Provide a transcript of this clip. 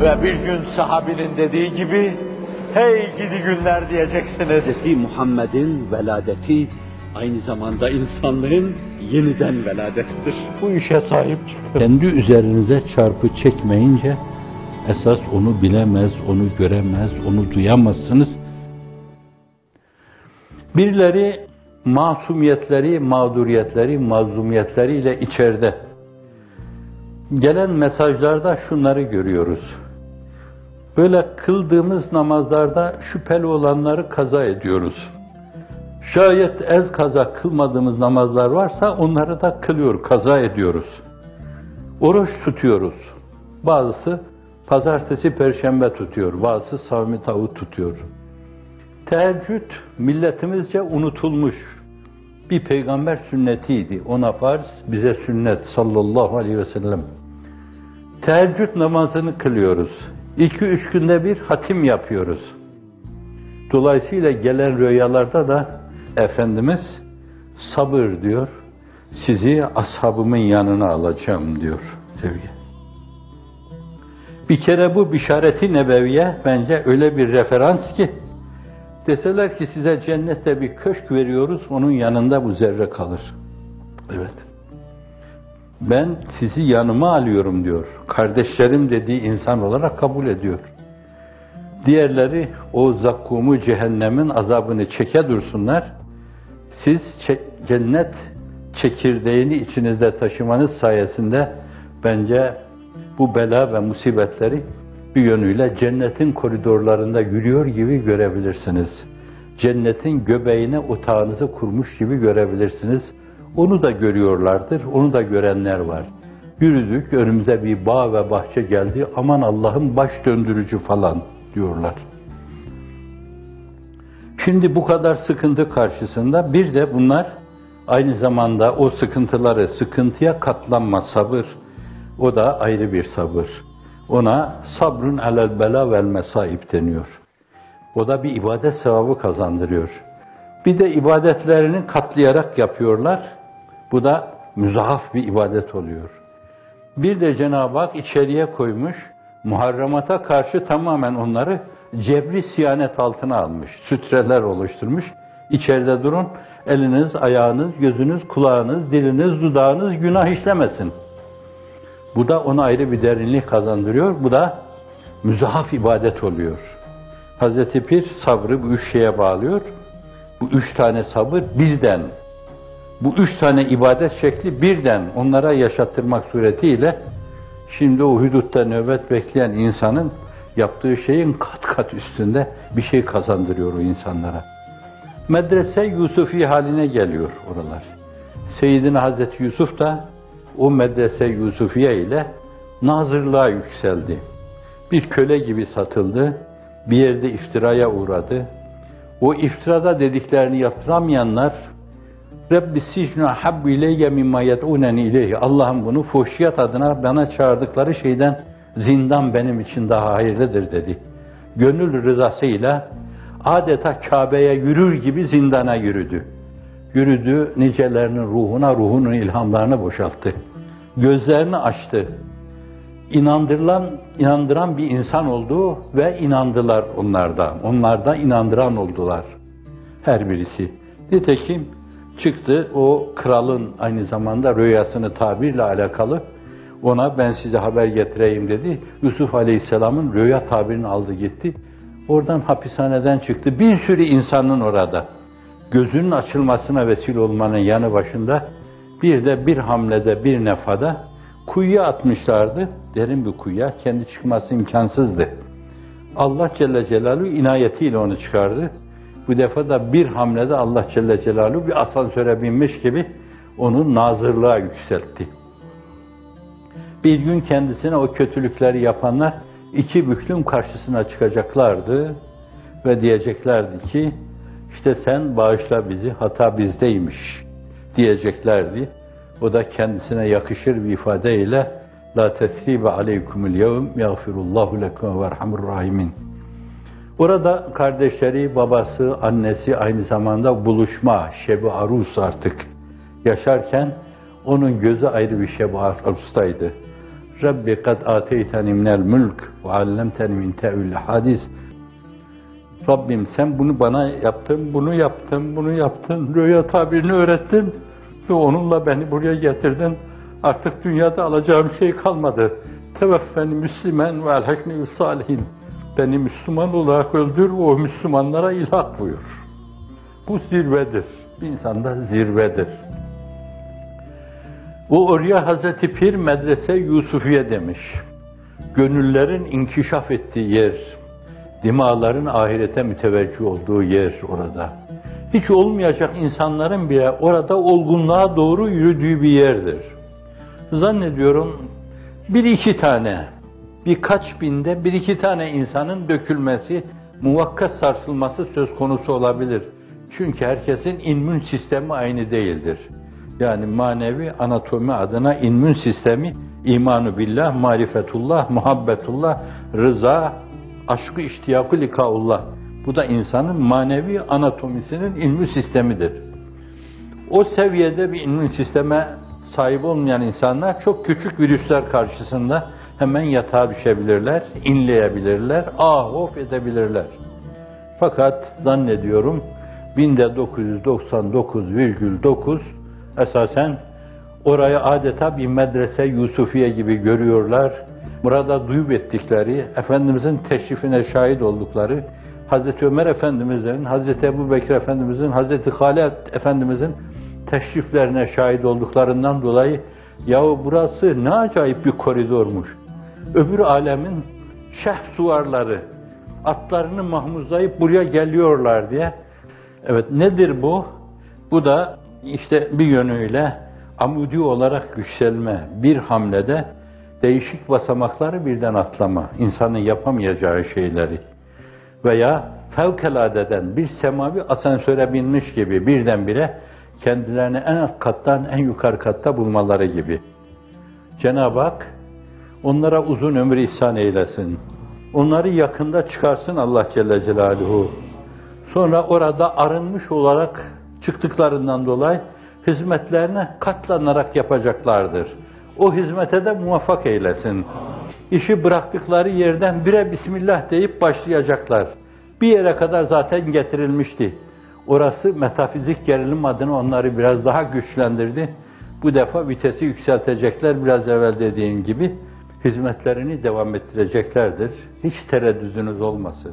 Ve bir gün sahabinin dediği gibi, hey gidi günler diyeceksiniz. Hz. Muhammed'in veladeti aynı zamanda insanlığın yeniden veladettir. Bu işe sahip çıkın. Kendi üzerinize çarpı çekmeyince esas onu bilemez, onu göremez, onu duyamazsınız. Birileri masumiyetleri, mağduriyetleri, mazlumiyetleriyle içeride. Gelen mesajlarda şunları görüyoruz. Böyle kıldığımız namazlarda şüpheli olanları kaza ediyoruz. Şayet ez kaza kılmadığımız namazlar varsa onları da kılıyor, kaza ediyoruz. Oruç tutuyoruz. Bazısı pazartesi, perşembe tutuyor, bazısı savmi tavuk tutuyor. Teheccüd milletimizce unutulmuş bir peygamber sünnetiydi. Ona farz, bize sünnet sallallahu aleyhi ve sellem. Teheccüd namazını kılıyoruz. İki üç günde bir hatim yapıyoruz. Dolayısıyla gelen rüyalarda da Efendimiz sabır diyor, sizi ashabımın yanına alacağım diyor sevgi. Bir kere bu bişareti nebeviye bence öyle bir referans ki deseler ki size cennette bir köşk veriyoruz, onun yanında bu zerre kalır. Evet. Ben sizi yanıma alıyorum diyor. Kardeşlerim dediği insan olarak kabul ediyor. Diğerleri o zakkumu cehennemin azabını çeke dursunlar. Siz cennet çekirdeğini içinizde taşımanız sayesinde bence bu bela ve musibetleri bir yönüyle cennetin koridorlarında yürüyor gibi görebilirsiniz. Cennetin göbeğine otağınızı kurmuş gibi görebilirsiniz. Onu da görüyorlardır, onu da görenler var. Yürüdük, önümüze bir bağ ve bahçe geldi, aman Allah'ım baş döndürücü falan diyorlar. Şimdi bu kadar sıkıntı karşısında bir de bunlar aynı zamanda o sıkıntıları, sıkıntıya katlanma sabır, o da ayrı bir sabır. Ona sabrun alel bela vel mesaib deniyor. O da bir ibadet sevabı kazandırıyor. Bir de ibadetlerini katlayarak yapıyorlar. Bu da müzahaf bir ibadet oluyor. Bir de Cenab-ı Hak içeriye koymuş, muharramata karşı tamamen onları cebri siyanet altına almış, sütreler oluşturmuş. İçeride durun, eliniz, ayağınız, gözünüz, kulağınız, diliniz, dudağınız günah işlemesin. Bu da ona ayrı bir derinlik kazandırıyor. Bu da müzahaf ibadet oluyor. Hazreti Pir sabrı bu üç şeye bağlıyor. Bu üç tane sabır bizden. Bu üç tane ibadet şekli birden onlara yaşattırmak suretiyle şimdi o hudutta nöbet bekleyen insanın yaptığı şeyin kat kat üstünde bir şey kazandırıyor o insanlara. Medrese Yusufi haline geliyor oralar. Seyyidina Hazreti Yusuf da o medrese Yusufiye ile nazırlığa yükseldi. Bir köle gibi satıldı, bir yerde iftiraya uğradı. O iftirada dediklerini yaptıramayanlar Rabbi sicnu habbu ileyye mimma yed'uneni ileyhi. Allah'ım bunu fuhşiyat adına bana çağırdıkları şeyden zindan benim için daha hayırlıdır dedi. Gönül rızasıyla adeta Kabe'ye yürür gibi zindana yürüdü. Yürüdü, nicelerinin ruhuna, ruhunun ilhamlarını boşalttı. Gözlerini açtı. İnandırılan, inandıran bir insan oldu ve inandılar onlarda. Onlar da inandıran oldular. Her birisi. Nitekim çıktı o kralın aynı zamanda rüyasını tabirle alakalı ona ben size haber getireyim dedi. Yusuf Aleyhisselam'ın rüya tabirini aldı gitti. Oradan hapishaneden çıktı. Bir sürü insanın orada. Gözünün açılmasına vesile olmanın yanı başında bir de bir hamlede bir nefada kuyuya atmışlardı. Derin bir kuyuya. Kendi çıkması imkansızdı. Allah Celle Celaluhu inayetiyle onu çıkardı. Bu defa da bir hamlede Allah Celle Celaluhu bir asansöre binmiş gibi onu nazırlığa yükseltti. Bir gün kendisine o kötülükleri yapanlar iki büklüm karşısına çıkacaklardı ve diyeceklerdi ki işte sen bağışla bizi hata bizdeymiş diyeceklerdi. O da kendisine yakışır bir ifadeyle La tesribe aleykumul yevm yagfirullahu lekum ve rahimin. Orada kardeşleri, babası, annesi aynı zamanda buluşma, şebi arus artık yaşarken onun gözü ayrı bir şebi arustaydı. Rabbi kad ateyteni minel mülk ve allemteni min tevil hadis. Rabbim sen bunu bana yaptın, bunu yaptın, bunu yaptın, rüya tabirini öğrettin ve onunla beni buraya getirdin. Artık dünyada alacağım şey kalmadı. Teveffeni Müslüman ve elhekni salihin. Beni Müslüman olarak öldür ve o Müslümanlara ilhak buyur. Bu zirvedir. İnsanda zirvedir. O oraya Hazreti Pir medrese Yusufiye demiş. Gönüllerin inkişaf ettiği yer, dimaların ahirete müteveccih olduğu yer orada. Hiç olmayacak insanların bile orada olgunluğa doğru yürüdüğü bir yerdir. Zannediyorum bir iki tane, birkaç binde bir iki tane insanın dökülmesi, muvakkat sarsılması söz konusu olabilir. Çünkü herkesin immün sistemi aynı değildir. Yani manevi anatomi adına immün sistemi imanu billah, marifetullah, muhabbetullah, rıza, aşkı iştiyakı likaullah. Bu da insanın manevi anatomisinin ilmi sistemidir. O seviyede bir immün sisteme sahip olmayan insanlar çok küçük virüsler karşısında hemen yatağa düşebilirler, inleyebilirler, ah edebilirler. Fakat zannediyorum binde 999,9 esasen orayı adeta bir medrese Yusufiye gibi görüyorlar. Burada duyup ettikleri, Efendimizin teşrifine şahit oldukları, Hazreti Ömer Efendimizin, Hazreti Ebu Bekir Efendimizin, Hazreti Halid Efendimizin teşriflerine şahit olduklarından dolayı yahu burası ne acayip bir koridormuş. Öbür alemin şeh suvarları, atlarını mahmuzlayıp buraya geliyorlar diye. Evet nedir bu? Bu da işte bir yönüyle amudi olarak yükselme, bir hamlede değişik basamakları birden atlama, insanın yapamayacağı şeyleri veya fevkaladeden bir semavi asansöre binmiş gibi birdenbire kendilerini en alt kattan en yukarı katta bulmaları gibi. Cenab-ı Hak onlara uzun ömür ihsan eylesin. Onları yakında çıkarsın Allah Celle Celaluhu. Sonra orada arınmış olarak çıktıklarından dolayı hizmetlerine katlanarak yapacaklardır. O hizmete de muvaffak eylesin. İşi bıraktıkları yerden bire Bismillah deyip başlayacaklar. Bir yere kadar zaten getirilmişti. Orası metafizik gerilim adına onları biraz daha güçlendirdi. Bu defa vitesi yükseltecekler biraz evvel dediğim gibi. Hizmetlerini devam ettireceklerdir. Hiç tereddüdünüz olmasın.